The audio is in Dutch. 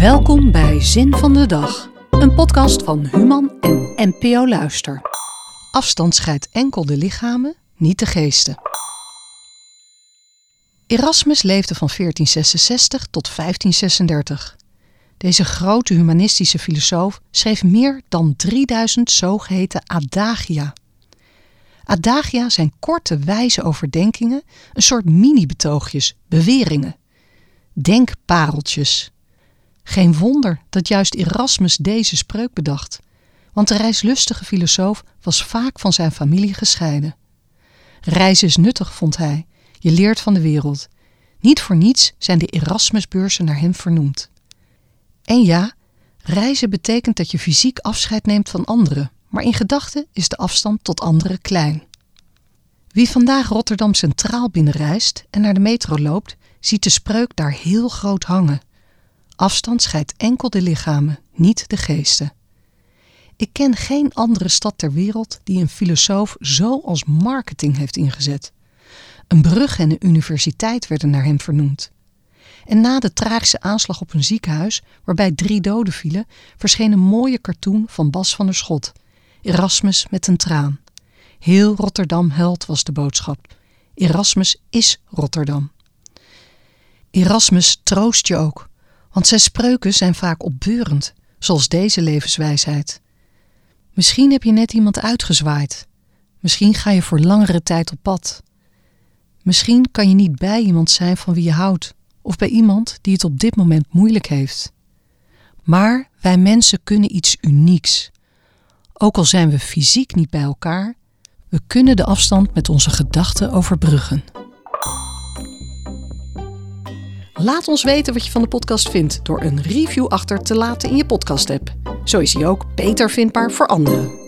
Welkom bij Zin van de Dag, een podcast van Human en NPO Luister. Afstand scheidt enkel de lichamen, niet de geesten. Erasmus leefde van 1466 tot 1536. Deze grote humanistische filosoof schreef meer dan 3000 zogeheten adagia. Adagia zijn korte, wijze overdenkingen, een soort mini-betoogjes, beweringen. Denkpareltjes. Geen wonder dat juist Erasmus deze spreuk bedacht, want de reislustige filosoof was vaak van zijn familie gescheiden. Reizen is nuttig, vond hij. Je leert van de wereld. Niet voor niets zijn de Erasmusbeurzen naar hem vernoemd. En ja, reizen betekent dat je fysiek afscheid neemt van anderen, maar in gedachten is de afstand tot anderen klein. Wie vandaag Rotterdam Centraal binnenreist en naar de metro loopt, ziet de spreuk daar heel groot hangen. Afstand scheidt enkel de lichamen, niet de geesten. Ik ken geen andere stad ter wereld die een filosoof zo als marketing heeft ingezet. Een brug en een universiteit werden naar hem vernoemd. En na de tragische aanslag op een ziekenhuis, waarbij drie doden vielen, verscheen een mooie cartoon van Bas van der Schot, Erasmus met een traan. Heel Rotterdam held was de boodschap. Erasmus is Rotterdam. Erasmus troost je ook, want zijn spreuken zijn vaak opbeurend, zoals deze levenswijsheid. Misschien heb je net iemand uitgezwaaid. Misschien ga je voor langere tijd op pad. Misschien kan je niet bij iemand zijn van wie je houdt, of bij iemand die het op dit moment moeilijk heeft. Maar wij mensen kunnen iets unieks. Ook al zijn we fysiek niet bij elkaar, we kunnen de afstand met onze gedachten overbruggen. Laat ons weten wat je van de podcast vindt door een review achter te laten in je podcast-app. Zo is hij ook beter vindbaar voor anderen.